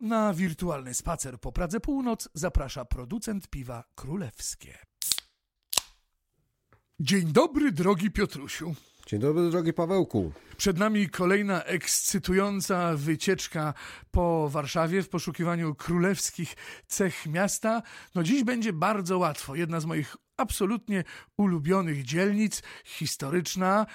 Na wirtualny spacer po Pradze Północ zaprasza producent piwa królewskie. Dzień dobry, drogi Piotrusiu. Dzień dobry, drogi Pawełku. Przed nami kolejna ekscytująca wycieczka po Warszawie w poszukiwaniu królewskich cech miasta. No dziś będzie bardzo łatwo. Jedna z moich absolutnie ulubionych dzielnic, historyczna,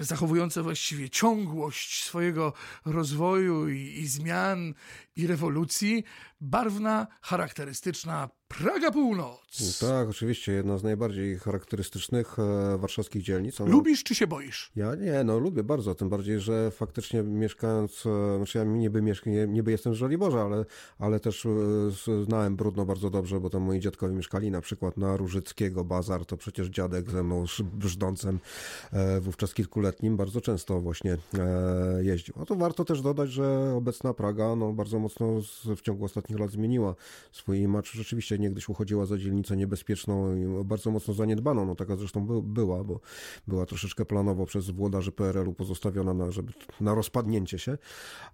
zachowująca właściwie ciągłość swojego rozwoju i, i zmian i rewolucji, barwna, charakterystyczna Praga Północ. Tak, oczywiście, jedna z najbardziej charakterystycznych e, warszawskich dzielnic. Ona... Lubisz czy się boisz? Ja nie, no lubię bardzo, tym bardziej, że faktycznie mieszkając, e, znaczy ja niby, mieszka, nie, niby jestem z Żoliborza, ale, ale też e, znałem Brudno bardzo dobrze, bo tam moi dziadkowie mieszkali na przykład na Różyckiego Bazar, to przecież dziadek ze mną brzdącem e, wówczas kilkuletnim bardzo często właśnie e, jeździł. A to warto też dodać, że obecna Praga no, bardzo mocno w ciągu ostatnich lat zmieniła swój image. Rzeczywiście niegdyś uchodziła za dzielnicę niebezpieczną i bardzo mocno zaniedbaną. No taka zresztą by, była, bo była troszeczkę planowo przez włodarzy PRL-u pozostawiona na, żeby, na rozpadnięcie się,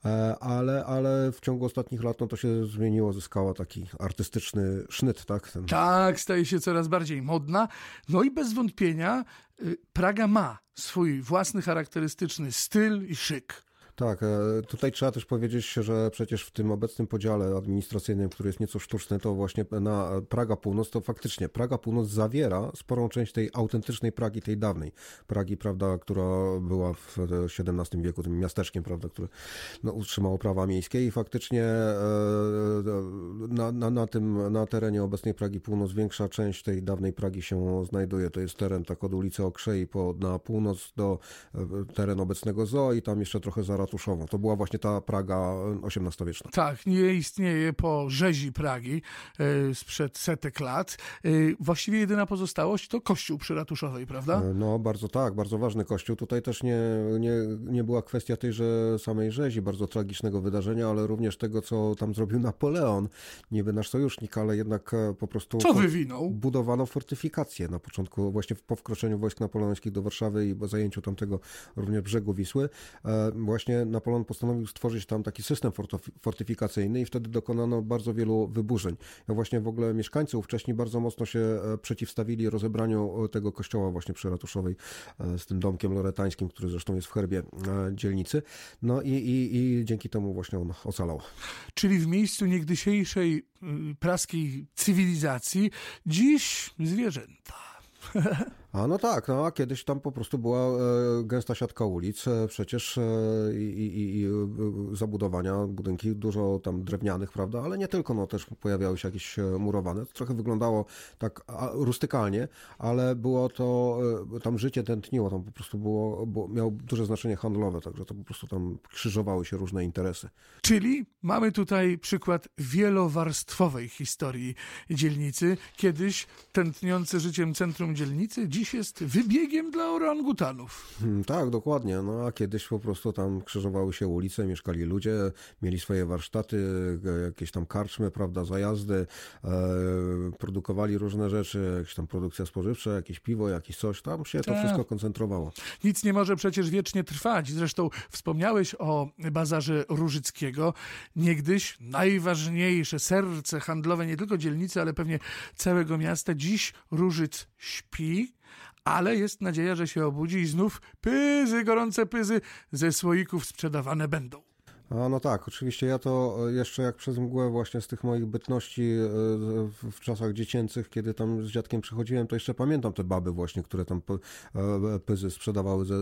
e, ale, ale w ciągu ostatnich lat no, to się zmieniło, zyskała taki artystyczny sznyt, tak? Ten... Tak, staje się coraz bardziej modna. No i bez wątpienia Praga ma swój własny charakterystyczny styl i szyk. Tak, e, tutaj trzeba też powiedzieć, że przecież w tym obecnym podziale administracyjnym, który jest nieco sztuczny, to właśnie na Praga Północ, to faktycznie Praga Północ zawiera sporą część tej autentycznej Pragi, tej dawnej Pragi, prawda, która była w XVII wieku tym miasteczkiem, prawda, które no, utrzymało prawa miejskie i faktycznie e, na, na, na tym, na terenie obecnej Pragi Północ większa część tej dawnej Pragi się znajduje. To jest teren tak od ulicy Okrzei po, na północ do e, teren obecnego zoo i tam jeszcze trochę za ratuszową. To była właśnie ta Praga XVIII-wieczna. Tak, nie istnieje po rzezi Pragi e, sprzed setek lat. E, właściwie jedyna pozostałość to kościół przy ratuszowej, prawda? E, no, bardzo tak, bardzo ważny kościół. Tutaj też nie, nie, nie była kwestia tejże samej rzezi, bardzo tragicznego wydarzenia, ale również tego, co tam zrobił Napoleon. Niby nasz sojusznik, ale jednak po prostu... Co wywinął? Budowano fortyfikacje na początku, właśnie po wkroczeniu wojsk napoleońskich do Warszawy i zajęciu tamtego również brzegu Wisły. Właśnie Napoleon postanowił stworzyć tam taki system fortyfikacyjny i wtedy dokonano bardzo wielu wyburzeń. Ja właśnie w ogóle mieszkańcy wcześniej bardzo mocno się e, przeciwstawili rozebraniu e, tego kościoła właśnie przy Ratuszowej e, z tym domkiem loretańskim, który zresztą jest w herbie dzielnicy. No i, i, i dzięki temu właśnie on ocalał. Czyli w miejscu niegdysiejszej y, praskiej cywilizacji dziś zwierzęta. A no tak, no a kiedyś tam po prostu była e, gęsta siatka ulic, e, przecież e, i, i, zabudowania, budynki dużo tam drewnianych, prawda, ale nie tylko, no też pojawiały się jakieś murowane. To trochę wyglądało tak rustykalnie, ale było to, tam życie tętniło, tam po prostu było, było miało duże znaczenie handlowe, także to po prostu tam krzyżowały się różne interesy. Czyli mamy tutaj przykład wielowarstwowej historii dzielnicy. Kiedyś tętniące życiem centrum dzielnicy, dziś jest wybiegiem dla orangutanów. Hmm, tak, dokładnie. No a kiedyś po prostu tam krzyżowały się ulice, mieszkali ludzie, mieli swoje warsztaty, e, jakieś tam karczmy, prawda, zajazdy, e, produkowali różne rzeczy, jakieś tam produkcja spożywcza, jakieś piwo, jakieś coś, tam się to tak. wszystko koncentrowało. Nic nie może przecież wiecznie trwać. Zresztą wspomniałeś o bazarze Różyckiego. Niegdyś najważniejsze serce handlowe nie tylko dzielnicy, ale pewnie całego miasta. Dziś Różyc śpi, ale jest nadzieja, że się obudzi i znów pyzy, gorące pyzy ze słoików sprzedawane będą. A no tak, oczywiście ja to e, jeszcze jak przez mgłę właśnie z tych moich bytności e, w czasach dziecięcych, kiedy tam z dziadkiem przychodziłem, to jeszcze pamiętam te baby właśnie, które tam e, pyzy sprzedawały ze,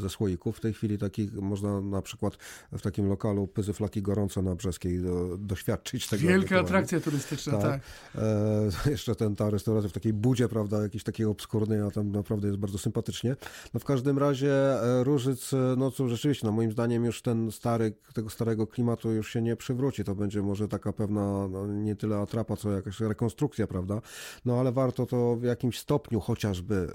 ze słoików. W tej chwili takich można na przykład w takim lokalu pyzy flaki gorące na Brzeskiej do, doświadczyć tego. Wielka atrakcja turystyczna, tak. tak. E, jeszcze ten, ta restauracja w takiej budzie, prawda, jakiejś takiej obskurnej, a tam naprawdę jest bardzo sympatycznie. No w każdym razie Różyc, no co rzeczywiście, no moim zdaniem już ten stary, tego starego klimatu już się nie przywróci. To będzie może taka pewna, no, nie tyle atrapa, co jakaś rekonstrukcja, prawda? No ale warto to w jakimś stopniu chociażby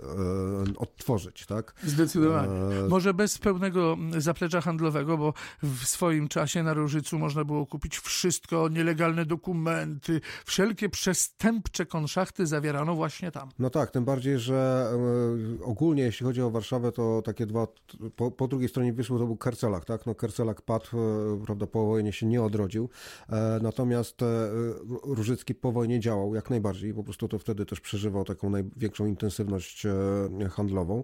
e, odtworzyć, tak? Zdecydowanie. E... Może bez pełnego zaplecza handlowego, bo w swoim czasie na Różycu można było kupić wszystko, nielegalne dokumenty, wszelkie przestępcze konszachty zawierano właśnie tam. No tak, tym bardziej, że e, ogólnie jeśli chodzi o Warszawę, to takie dwa, po, po drugiej stronie Wisły to był Kercelak, tak? No Kercelak padł prawda, po wojnie się nie odrodził. Natomiast Różycki po wojnie działał jak najbardziej, po prostu to wtedy też przeżywał taką największą intensywność handlową.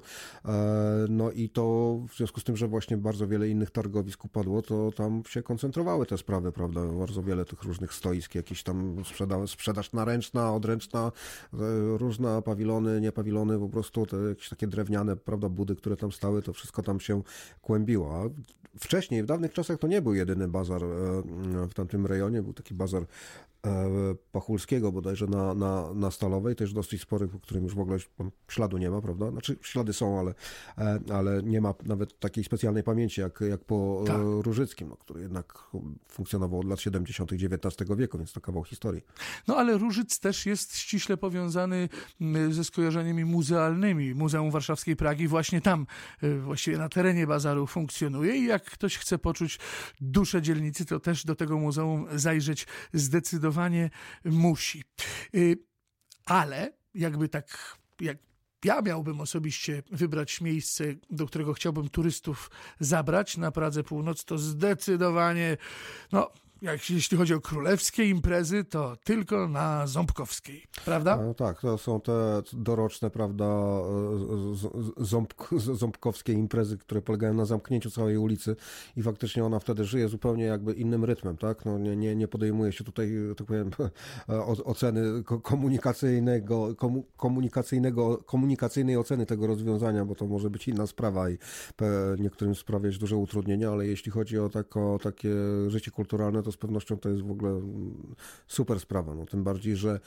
No i to w związku z tym, że właśnie bardzo wiele innych targowisk upadło, to tam się koncentrowały te sprawy, prawda? Bardzo wiele tych różnych stoisk, jakieś tam sprzeda sprzedaż naręczna, odręczna, różne pawilony, nie pawilony, po prostu te jakieś takie drewniane, prawda, budy, które tam stały, to wszystko tam się kłębiło. A wcześniej, w dawnych czasach to nie był jedyny bazar e, w tamtym rejonie, był taki bazar Pachulskiego bodajże na, na, na Stalowej, też dosyć spory, po którym już w ogóle śladu nie ma, prawda? Znaczy ślady są, ale, e, ale nie ma nawet takiej specjalnej pamięci jak, jak po tak. Różyckim, no, który jednak funkcjonował od lat 70. XIX wieku, więc to kawał historii. No ale Różyc też jest ściśle powiązany ze skojarzeniami muzealnymi. Muzeum Warszawskiej Pragi właśnie tam, e, właściwie na terenie bazaru funkcjonuje i jak ktoś chce poczuć duszę dzielnicy, to też do tego muzeum zajrzeć zdecydowanie zdecydowanie musi. Y, ale jakby tak, jak ja miałbym osobiście wybrać miejsce, do którego chciałbym turystów zabrać na Pradze Północ, to zdecydowanie, no, jak, jeśli chodzi o królewskie imprezy, to tylko na Ząbkowskiej, prawda? No, tak, to są te doroczne, prawda, ząb, ząbkowskie imprezy, które polegają na zamknięciu całej ulicy i faktycznie ona wtedy żyje zupełnie jakby innym rytmem, tak? No, nie, nie, nie podejmuje się tutaj, tak powiem, oceny komunikacyjnego, komunikacyjnego, komunikacyjnej oceny tego rozwiązania, bo to może być inna sprawa i niektórym sprawiać duże utrudnienia, ale jeśli chodzi o tako, takie życie kulturalne, to z pewnością to jest w ogóle super sprawa. No, tym bardziej, że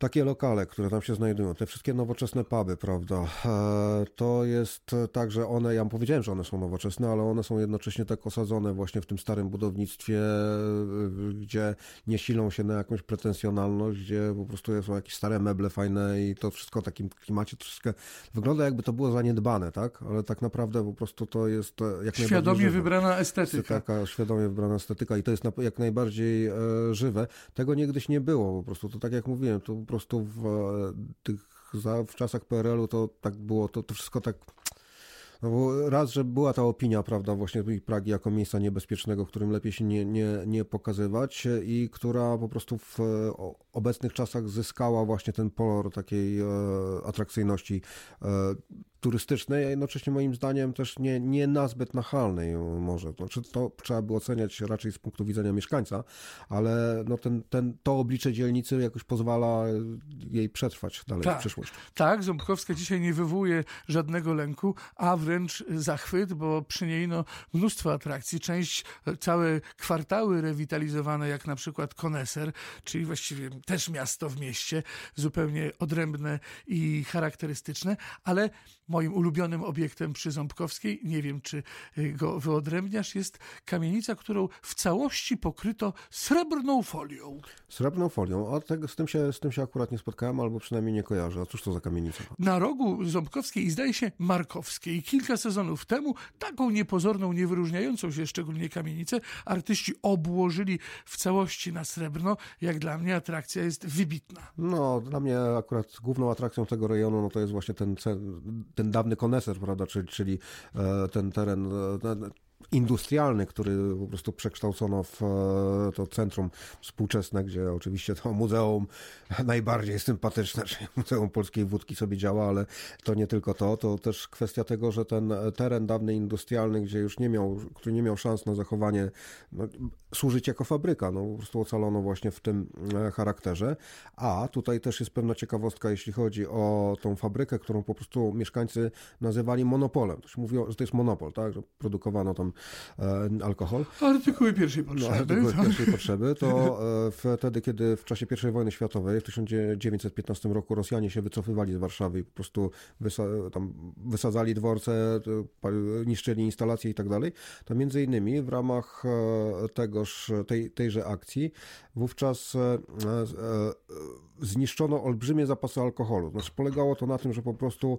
takie lokale, które tam się znajdują, te wszystkie nowoczesne puby, prawda, e, to jest tak, że one, ja powiedziałem, że one są nowoczesne, ale one są jednocześnie tak osadzone właśnie w tym starym budownictwie, e, gdzie nie silą się na jakąś pretensjonalność, gdzie po prostu są jakieś stare meble fajne i to wszystko w takim klimacie troszkę wygląda jakby to było zaniedbane, tak, ale tak naprawdę po prostu to jest e, jak Świadomie wybrana estetyka. Taka świadomie wybrana estetyka i to jest jak najbardziej żywe. Tego niegdyś nie było po prostu, to tak jak mówiłem, to prostu w tych w czasach PRL-u to tak było, to, to wszystko tak no bo raz, że była ta opinia, prawda, właśnie Pragi jako miejsca niebezpiecznego, w którym lepiej się nie, nie, nie pokazywać i która po prostu w obecnych czasach zyskała właśnie ten polor takiej e, atrakcyjności. E, turystycznej, a jednocześnie moim zdaniem też nie, nie nazbyt nachalnej może. Znaczy to trzeba by oceniać raczej z punktu widzenia mieszkańca, ale no ten, ten, to oblicze dzielnicy jakoś pozwala jej przetrwać dalej tak, w przyszłości. Tak, Ząbkowska dzisiaj nie wywołuje żadnego lęku, a wręcz zachwyt, bo przy niej no, mnóstwo atrakcji, część, całe kwartały rewitalizowane, jak na przykład Koneser, czyli właściwie też miasto w mieście, zupełnie odrębne i charakterystyczne, ale moim ulubionym obiektem przy Ząbkowskiej, nie wiem czy y, go wyodrębniasz, jest kamienica, którą w całości pokryto srebrną folią. Srebrną folią, a tego, z, tym się, z tym się akurat nie spotkałem, albo przynajmniej nie kojarzę. A cóż to za kamienica? Na rogu Ząbkowskiej i zdaje się Markowskiej. Kilka sezonów temu taką niepozorną, niewyróżniającą się szczególnie kamienicę artyści obłożyli w całości na srebrno. Jak dla mnie atrakcja jest wybitna. No, dla mnie akurat główną atrakcją tego rejonu no to jest właśnie ten, ten dawny koneser, prawda, czyli, czyli e, ten teren e, industrialny, który po prostu przekształcono w e, to centrum współczesne, gdzie oczywiście to muzeum najbardziej sympatyczne, czyli Muzeum Polskiej Wódki sobie działa, ale to nie tylko to, to też kwestia tego, że ten teren dawny industrialny, gdzie już nie miał, który nie miał szans na zachowanie, no, służyć jako fabryka, no po prostu ocalono właśnie w tym e, charakterze, a tutaj też jest pewna ciekawostka, jeśli chodzi o tą fabrykę, którą po prostu mieszkańcy nazywali monopolem. To się mówiło, że to jest monopol, tak, że produkowano tam e, alkohol. Artykuły pierwszej no, potrzeby. No, artykuły pierwszej potrzeby, to e, wtedy, kiedy w czasie I wojny światowej w 1915 roku Rosjanie się wycofywali z Warszawy i po prostu wysa tam wysadzali dworce, niszczyli instalacje i tak dalej, to między innymi w ramach e, tegoż, tej, tejże akcji wówczas e, zniszczono olbrzymie zapasy alkoholu. Znaczy polegało to na tym, że po prostu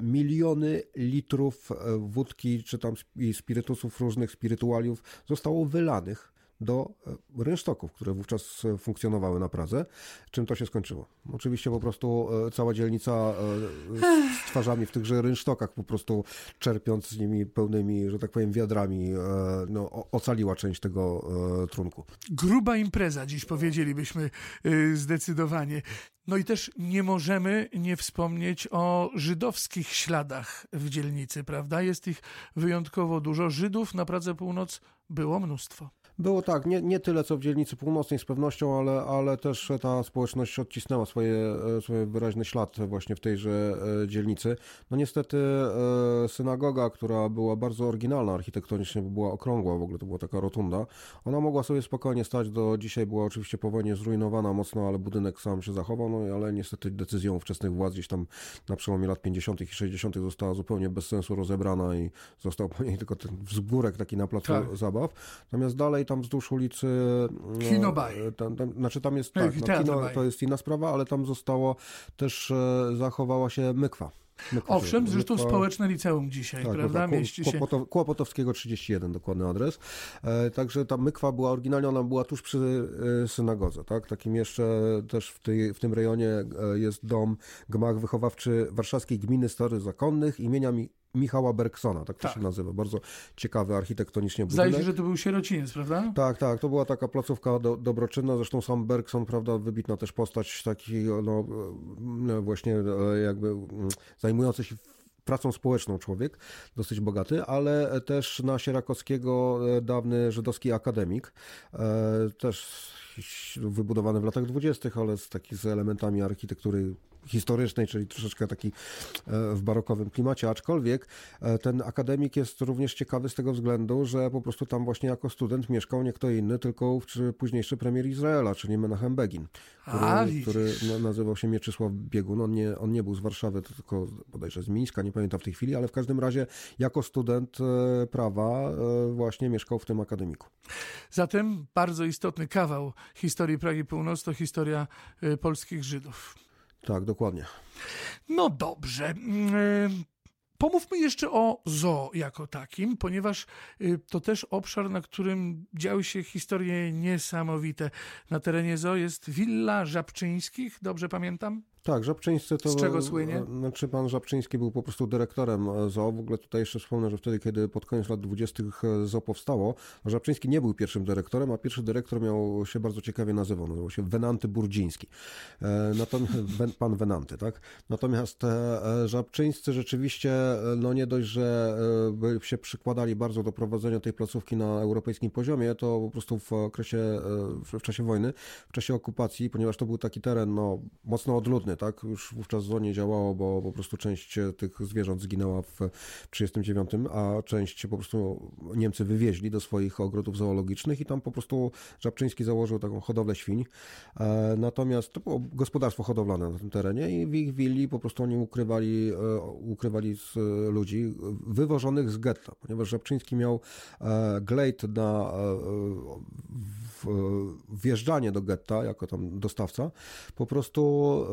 miliony litrów wódki czy tam i spirytusów różnych spirytualiów zostało wylanych do e, rynsztoków, które wówczas funkcjonowały na Pradze. Czym to się skończyło? Oczywiście po prostu cała dzielnica z twarzami w tychże rynsztokach, po prostu czerpiąc z nimi pełnymi, że tak powiem, wiadrami, no, ocaliła część tego trunku. Gruba impreza dziś powiedzielibyśmy zdecydowanie. No i też nie możemy nie wspomnieć o żydowskich śladach w dzielnicy, prawda? Jest ich wyjątkowo dużo. Żydów na Pradze Północ było mnóstwo. Było tak, nie, nie tyle co w dzielnicy północnej z pewnością, ale, ale też ta społeczność odcisnęła swoje, e, swoje wyraźny ślad właśnie w tejże e, dzielnicy. No niestety e, synagoga, która była bardzo oryginalna architektonicznie, bo była okrągła, w ogóle to była taka rotunda, ona mogła sobie spokojnie stać do dzisiaj, była oczywiście po wojnie zrujnowana mocno, ale budynek sam się zachował, no ale niestety decyzją wczesnych władz gdzieś tam na przełomie lat 50. i 60. została zupełnie bez sensu rozebrana i został po niej tylko ten wzgórek taki na placu tak. zabaw. Natomiast dalej tam wzdłuż ulicy... No, Kinobaj. E, tam, tam, znaczy tam jest, tak, no, kino to jest inna sprawa, ale tam zostało też, e, zachowała się mykwa. Mykwa Owszem, zresztą społeczne liceum dzisiaj, tak, prawda? Mieści się... Kłopotowskiego 31, dokładny adres. E, także ta mykwa była oryginalnie, ona była tuż przy e, synagodze, tak? Takim jeszcze też w, tej, w tym rejonie e, jest dom, gmach wychowawczy Warszawskiej Gminy Story Zakonnych imienia Michała Bergsona, tak to tak. się nazywa. Bardzo ciekawy architektonicznie budynek. Zdaje się, że to był sierociniec, prawda? Tak, tak. To była taka placówka do, dobroczynna. Zresztą sam Bergson, prawda, wybitna też postać taki, no, no właśnie e, jakby mm, zajmujący się pracą społeczną człowiek, dosyć bogaty, ale też na Sierakowskiego e, dawny żydowski akademik, e, też wybudowany w latach dwudziestych, ale z, taki, z elementami architektury historycznej, czyli troszeczkę taki e, w barokowym klimacie, aczkolwiek e, ten akademik jest również ciekawy z tego względu, że po prostu tam właśnie jako student mieszkał nie kto inny, tylko późniejszy premier Izraela, czyli Menachem Begin, który, A, który nazywał się Mieczysław Biegun. On nie, on nie był z Warszawy, tylko bodajże z Mińska, nie pamiętam w tej chwili, ale w każdym razie jako student e, prawa właśnie mieszkał w tym akademiku. Zatem bardzo istotny kawał historii Pragi Północ to historia polskich Żydów. Tak, dokładnie. No dobrze. Mm, pomówmy jeszcze o zoo jako takim, ponieważ y, to też obszar, na którym działy się historie niesamowite. Na terenie zoo jest Willa Żabczyńskich, dobrze pamiętam? Tak, Żabczyńscy to... Z czego słynie? Znaczy pan Żabczyński był po prostu dyrektorem e, ZOO. W ogóle tutaj jeszcze wspomnę, że wtedy, kiedy pod koniec lat 20. E, ZOO powstało, Żabczyński nie był pierwszym dyrektorem, a pierwszy dyrektor miał się bardzo ciekawie nazywał. Nazywał się Wenanty Burdziński. E, natomiast, pan Wenanty, tak? Natomiast Żabczyńscy rzeczywiście, no nie dość, że się przykładali bardzo do prowadzenia tej placówki na europejskim poziomie, to po prostu w okresie, w czasie wojny, w czasie okupacji, ponieważ to był taki teren, no, mocno odludny, tak? Już wówczas ZOO nie działało, bo po prostu część tych zwierząt zginęła w 1939, a część po prostu Niemcy wywieźli do swoich ogrodów zoologicznych i tam po prostu Żabczyński założył taką hodowlę świń. E, natomiast to było gospodarstwo hodowlane na tym terenie i w ich willi po prostu oni ukrywali, e, ukrywali z ludzi wywożonych z getta, ponieważ Żabczyński miał e, glejt na wjeżdżanie do getta jako tam dostawca, po prostu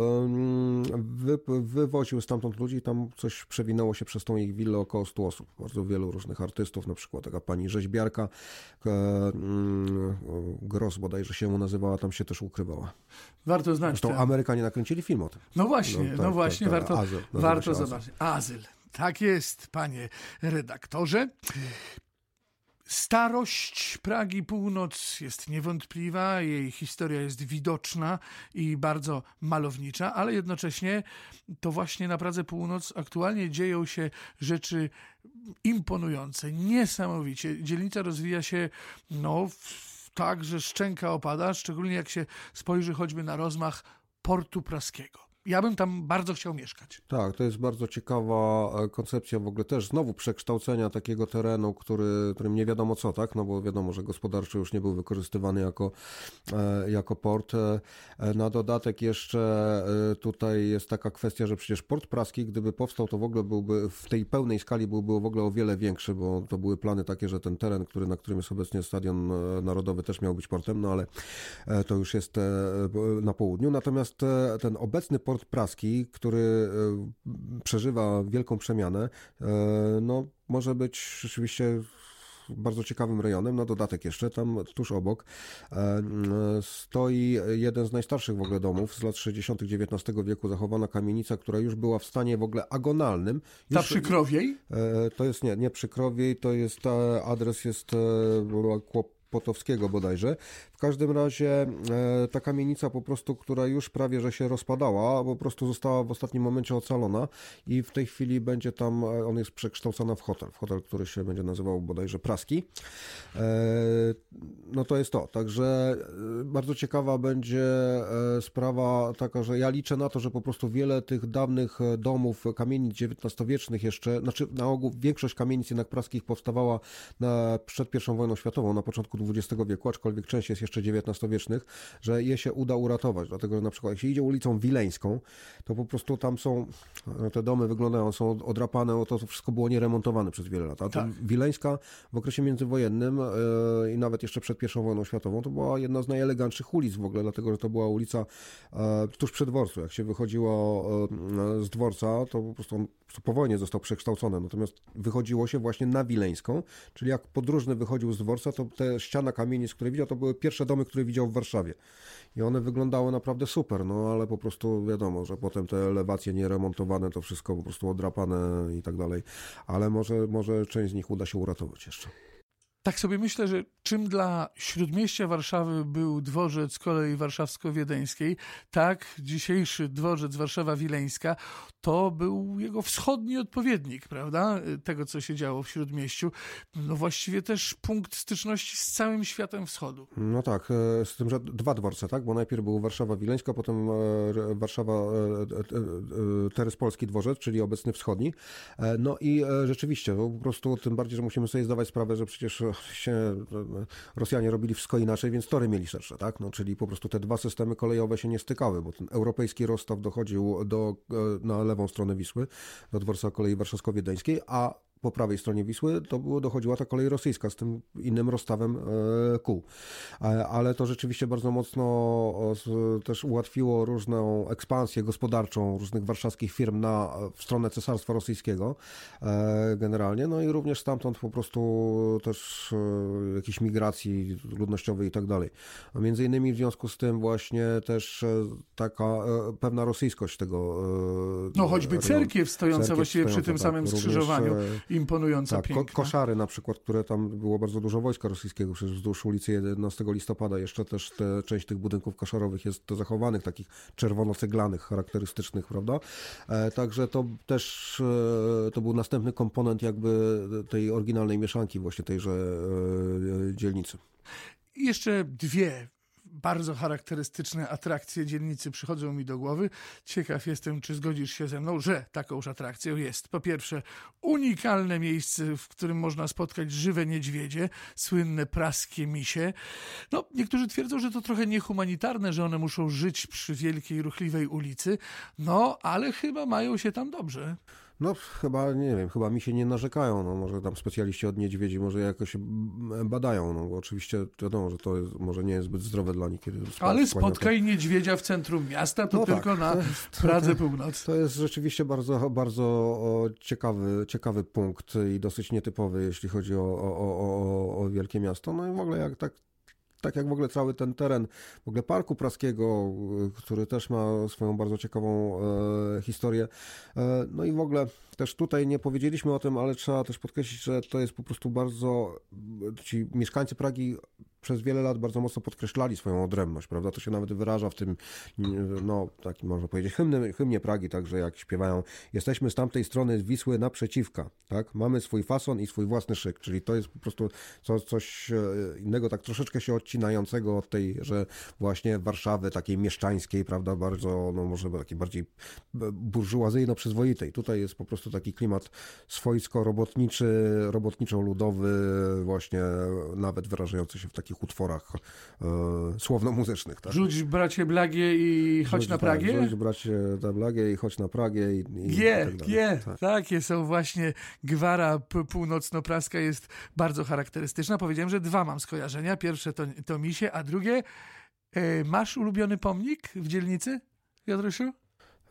wy, wywoził stamtąd ludzi i tam coś przewinęło się przez tą ich willę około 100 osób. Bardzo wielu różnych artystów, na przykład taka pani rzeźbiarka mm, Gross bodajże się mu nazywała, tam się też ukrywała. Warto znać. Zresztą ten... Amerykanie nakręcili film o tym. No właśnie, no, tak, no właśnie, tak, tak, warto, Azyl, warto zobaczyć. Azyl. Tak jest, panie redaktorze. Starość Pragi Północ jest niewątpliwa, jej historia jest widoczna i bardzo malownicza, ale jednocześnie to właśnie na Pradze Północ aktualnie dzieją się rzeczy imponujące, niesamowicie. Dzielnica rozwija się no, tak, że szczęka opada, szczególnie jak się spojrzy choćby na rozmach portu praskiego ja bym tam bardzo chciał mieszkać. Tak, to jest bardzo ciekawa e, koncepcja w ogóle też znowu przekształcenia takiego terenu, który, którym nie wiadomo co, tak, no bo wiadomo, że gospodarczo już nie był wykorzystywany jako, e, jako port. E, na dodatek jeszcze tutaj jest taka kwestia, że przecież port praski, gdyby powstał, to w ogóle byłby w tej pełnej skali byłby w ogóle o wiele większy, bo to były plany takie, że ten teren, który, na którym jest obecnie Stadion Narodowy też miał być portem, no ale to już jest na południu. Natomiast ten obecny port port praski, który e, przeżywa wielką przemianę, e, no, może być rzeczywiście bardzo ciekawym rejonem. Na dodatek jeszcze tam tuż obok e, stoi jeden z najstarszych w ogóle domów z lat 60. XIX wieku, zachowana kamienica, która już była w stanie w ogóle agonalnym. Już, Ta przy Krowiej? To jest nie, nie przy Krowiej, to jest adres jest Potowskiego bodajże. W każdym razie e, ta kamienica po prostu, która już prawie że się rozpadała, po prostu została w ostatnim momencie ocalona i w tej chwili będzie tam, e, on jest przekształcony w hotel, w hotel, który się będzie nazywał bodajże Praski. E, no to jest to, także bardzo ciekawa będzie sprawa taka, że ja liczę na to, że po prostu wiele tych dawnych domów, kamienic XIX-wiecznych jeszcze, znaczy na ogół większość kamienic jednak praskich powstawała na, przed I wojną światową, na początku XX wieku, aczkolwiek część jest jeszcze XIX-wiecznych, że je się uda uratować. Dlatego, że na przykład jak się idzie ulicą Wileńską, to po prostu tam są, no, te domy wyglądają, są odrapane, to wszystko było nieremontowane przez wiele lat. A tak. Wileńska w okresie międzywojennym yy, i nawet jeszcze przed I wojną światową, to była jedna z najelegantszych ulic w ogóle, dlatego, że to była ulica yy, tuż przy dworcu. Jak się wychodziło yy, z dworca, to po prostu on po wojnie został przekształcony, natomiast wychodziło się właśnie na Wileńską, czyli jak podróżny wychodził z dworca, to te ściana kamienic, które widział, to były pierwsze domy, które widział w Warszawie. I one wyglądały naprawdę super, no ale po prostu wiadomo, że potem te elewacje nieremontowane, to wszystko po prostu odrapane i tak dalej. Ale może, może część z nich uda się uratować jeszcze. Tak sobie myślę, że czym dla śródmieścia Warszawy był dworzec kolei warszawsko-wiedeńskiej, tak dzisiejszy dworzec Warszawa-Wileńska to był jego wschodni odpowiednik, prawda? Tego, co się działo w śródmieściu. No właściwie też punkt styczności z całym światem wschodu. No tak, e, z tym, że dwa dworce, tak? Bo najpierw był Warszawa-Wileńska, potem e, Warszawa e, Teryspolski dworzec, czyli obecny wschodni. No i rzeczywiście, po prostu tym bardziej, że musimy sobie zdawać sprawę, że przecież się Rosjanie robili wszystko inaczej, więc tory mieli szersze, tak? No, czyli po prostu te dwa systemy kolejowe się nie stykały, bo ten europejski rozstaw dochodził do, e, na lewą stronę Wisły, do dworca kolei warszawsko-wiedeńskiej, a po prawej stronie Wisły to było, dochodziła ta kolej rosyjska z tym innym rozstawem e, kół. Ale to rzeczywiście bardzo mocno też ułatwiło różną ekspansję gospodarczą różnych warszawskich firm na, w stronę Cesarstwa Rosyjskiego e, generalnie, no i również stamtąd po prostu też e, jakiejś migracji ludnościowej i tak dalej. Między innymi w związku z tym właśnie też taka pewna rosyjskość tego. No choćby cerkiew stojąca właściwie przy tym tak, samym skrzyżowaniu imponująca, tak, piękna. koszary na przykład, które tam było bardzo dużo wojska rosyjskiego, przecież wzdłuż ulicy 11 listopada jeszcze też te, część tych budynków koszarowych jest zachowanych, takich czerwono-ceglanych, charakterystycznych, prawda? E, także to też e, to był następny komponent jakby tej oryginalnej mieszanki właśnie tejże e, dzielnicy. I jeszcze dwie bardzo charakterystyczne atrakcje dzielnicy przychodzą mi do głowy. Ciekaw jestem, czy zgodzisz się ze mną, że takąż atrakcją jest po pierwsze unikalne miejsce, w którym można spotkać żywe niedźwiedzie, słynne praskie misie. No, niektórzy twierdzą, że to trochę niehumanitarne, że one muszą żyć przy wielkiej, ruchliwej ulicy, no, ale chyba mają się tam dobrze. No chyba, nie wiem, chyba mi się nie narzekają, no może tam specjaliści od niedźwiedzi może jakoś badają, no bo oczywiście wiadomo, że to jest, może nie jest zbyt zdrowe dla nich. Kiedy Ale spotkaj to... niedźwiedzia w centrum miasta, to no tylko tak, na Pradze Północ. To jest rzeczywiście bardzo, bardzo ciekawy, ciekawy punkt i dosyć nietypowy, jeśli chodzi o, o, o, o wielkie miasto. No i w ogóle jak tak tak jak w ogóle cały ten teren w ogóle Parku Praskiego, który też ma swoją bardzo ciekawą e, historię. E, no i w ogóle też tutaj nie powiedzieliśmy o tym, ale trzeba też podkreślić, że to jest po prostu bardzo, ci mieszkańcy Pragi przez wiele lat bardzo mocno podkreślali swoją odrębność, prawda? To się nawet wyraża w tym, no, takim można powiedzieć, hymnie, Pragi, także jak śpiewają, jesteśmy z tamtej strony Wisły naprzeciwka, tak? Mamy swój fason i swój własny szyk, czyli to jest po prostu co, coś e, innego, tak troszeczkę się odcinającego od tej, że właśnie Warszawy takiej mieszczańskiej, prawda, bardzo, no może takiej bardziej burżuazyjno-przyzwoitej. Tutaj jest po prostu taki klimat swojsko-robotniczy, robotniczo-ludowy, właśnie nawet wyrażający się w takich utworach e, słowno-muzycznych. Tak? Rzuć bracie Blagie i chodź rzuć, na Pragie? Tak, rzuć bracie Blagie i chodź na Pragie. I, i G, tak G, tak. takie są właśnie gwara północno-praska jest bardzo charakterystyczna. Powiedziałem, że dwa mam skojarzenia. Pierwsze to, to misie, a drugie e, masz ulubiony pomnik w dzielnicy, Jodrysiu?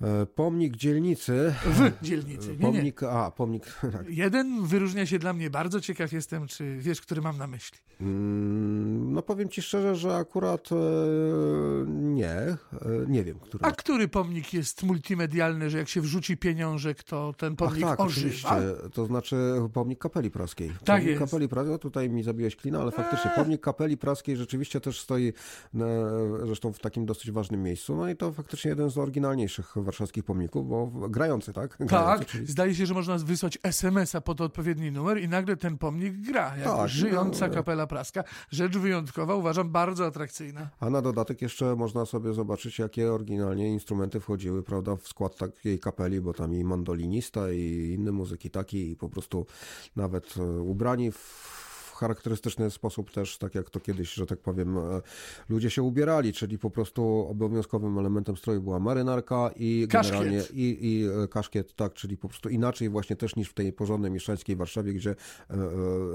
E, pomnik dzielnicy. W dzielnicy. Nie, pomnik, nie. a, pomnik. Tak. Jeden wyróżnia się dla mnie, bardzo ciekaw jestem, czy wiesz, który mam na myśli. Mm, no powiem ci szczerze, że akurat e, nie, e, nie wiem, który. A który pomnik jest multimedialny, że jak się wrzuci pieniążek, to ten pomnik Ach, tak, ożywa? oczywiście. To znaczy pomnik Kapeli Praskiej. Tak pomnik jest. Kapeli Praskiej, no tutaj mi zabiłeś klina, ale faktycznie pomnik Kapeli Praskiej rzeczywiście też stoi na, zresztą w takim dosyć ważnym miejscu. No i to faktycznie jeden z oryginalniejszych warszawskich pomników, bo grający, tak? Grający, Tak, czyli- zdaje się, że można wysłać SMS-a pod odpowiedni numer i nagle ten pomnik gra, jako Tak, żyjąca no. kapela praska. Rzecz wyjątkowa, uważam, bardzo atrakcyjna. A na dodatek jeszcze można sobie zobaczyć, jakie oryginalnie instrumenty wchodziły, prawda, w skład takiej kapeli, bo tam i mandolinista, i inne muzyki taki, i po prostu nawet e, ubrani w w charakterystyczny sposób też, tak jak to kiedyś, że tak powiem, e, ludzie się ubierali, czyli po prostu obowiązkowym elementem stroju była marynarka i Kaszkiet. generalnie i, i e, kaszkiet, tak, czyli po prostu inaczej właśnie też niż w tej porządnej mieszczańskiej Warszawie, gdzie e,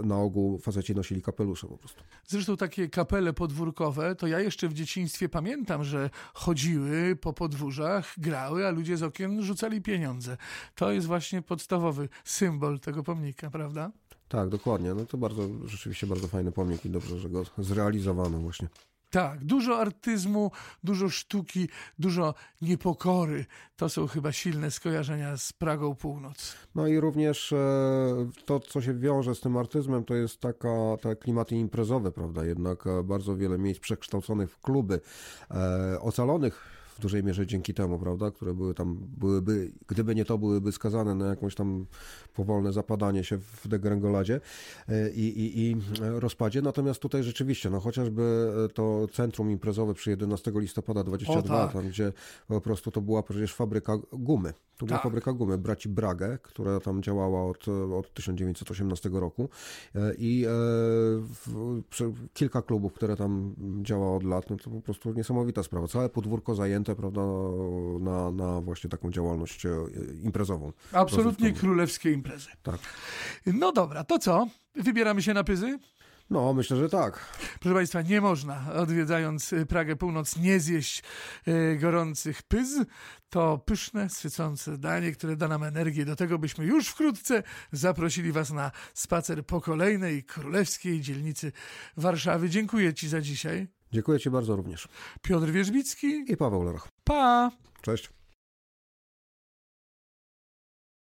na ogół faceci nosili kapelusze po prostu. Zresztą takie kapele podwórkowe, to ja jeszcze w dzieciństwie pamiętam, że chodziły po podwórzach, grały, a ludzie z okien rzucali pieniądze. To jest właśnie podstawowy symbol tego pomnika, prawda? Tak, dokładnie. No to bardzo, rzeczywiście bardzo fajny pomnik i dobrze, że go zrealizowano właśnie. Tak, dużo artyzmu, dużo sztuki, dużo niepokory. To są chyba silne skojarzenia z Pragą Północ. No i również e, to, co się wiąże z tym artyzmem, to jest taka, te klimaty imprezowe, prawda? Jednak e, bardzo wiele miejsc przekształconych w kluby, e, ocalonych w dużej mierze dzięki temu, prawda? Które były tam, byłyby, gdyby nie to, byłyby skazane na jakąś tam powolne zapadanie się w degrengoladzie e, i, i, i rozpadzie. Natomiast tutaj rzeczywiście, no chociażby to centrum imprezowe przy 11 listopada 22, O, tak. tam gdzie po prostu to była przecież fabryka gumy. To była Tak. fabryka gumy braci Brage, która tam działała od, od 1918 roku E, i e, w, kilka klubów, które tam działa od lat, no to po prostu niesamowita sprawa. Całe podwórko zajęte, prawda, na, na właśnie taką działalność e, imprezową. Absolutnie królewskie imprezy. Tak. No dobra, to co? Wybieramy się na pyzy? No, myślę, że tak. Proszę Państwa, nie można, odwiedzając y, Pragę Północ, nie zjeść y, gorących pyz. To pyszne, sycące danie, które da nam energię. Do tego byśmy już wkrótce zaprosili Was na spacer po kolejnej królewskiej dzielnicy Warszawy. Dziękuję Ci za dzisiaj. Dziękuję Ci bardzo również. Piotr Wierzbicki. I Paweł Leroch. Pa! Cześć.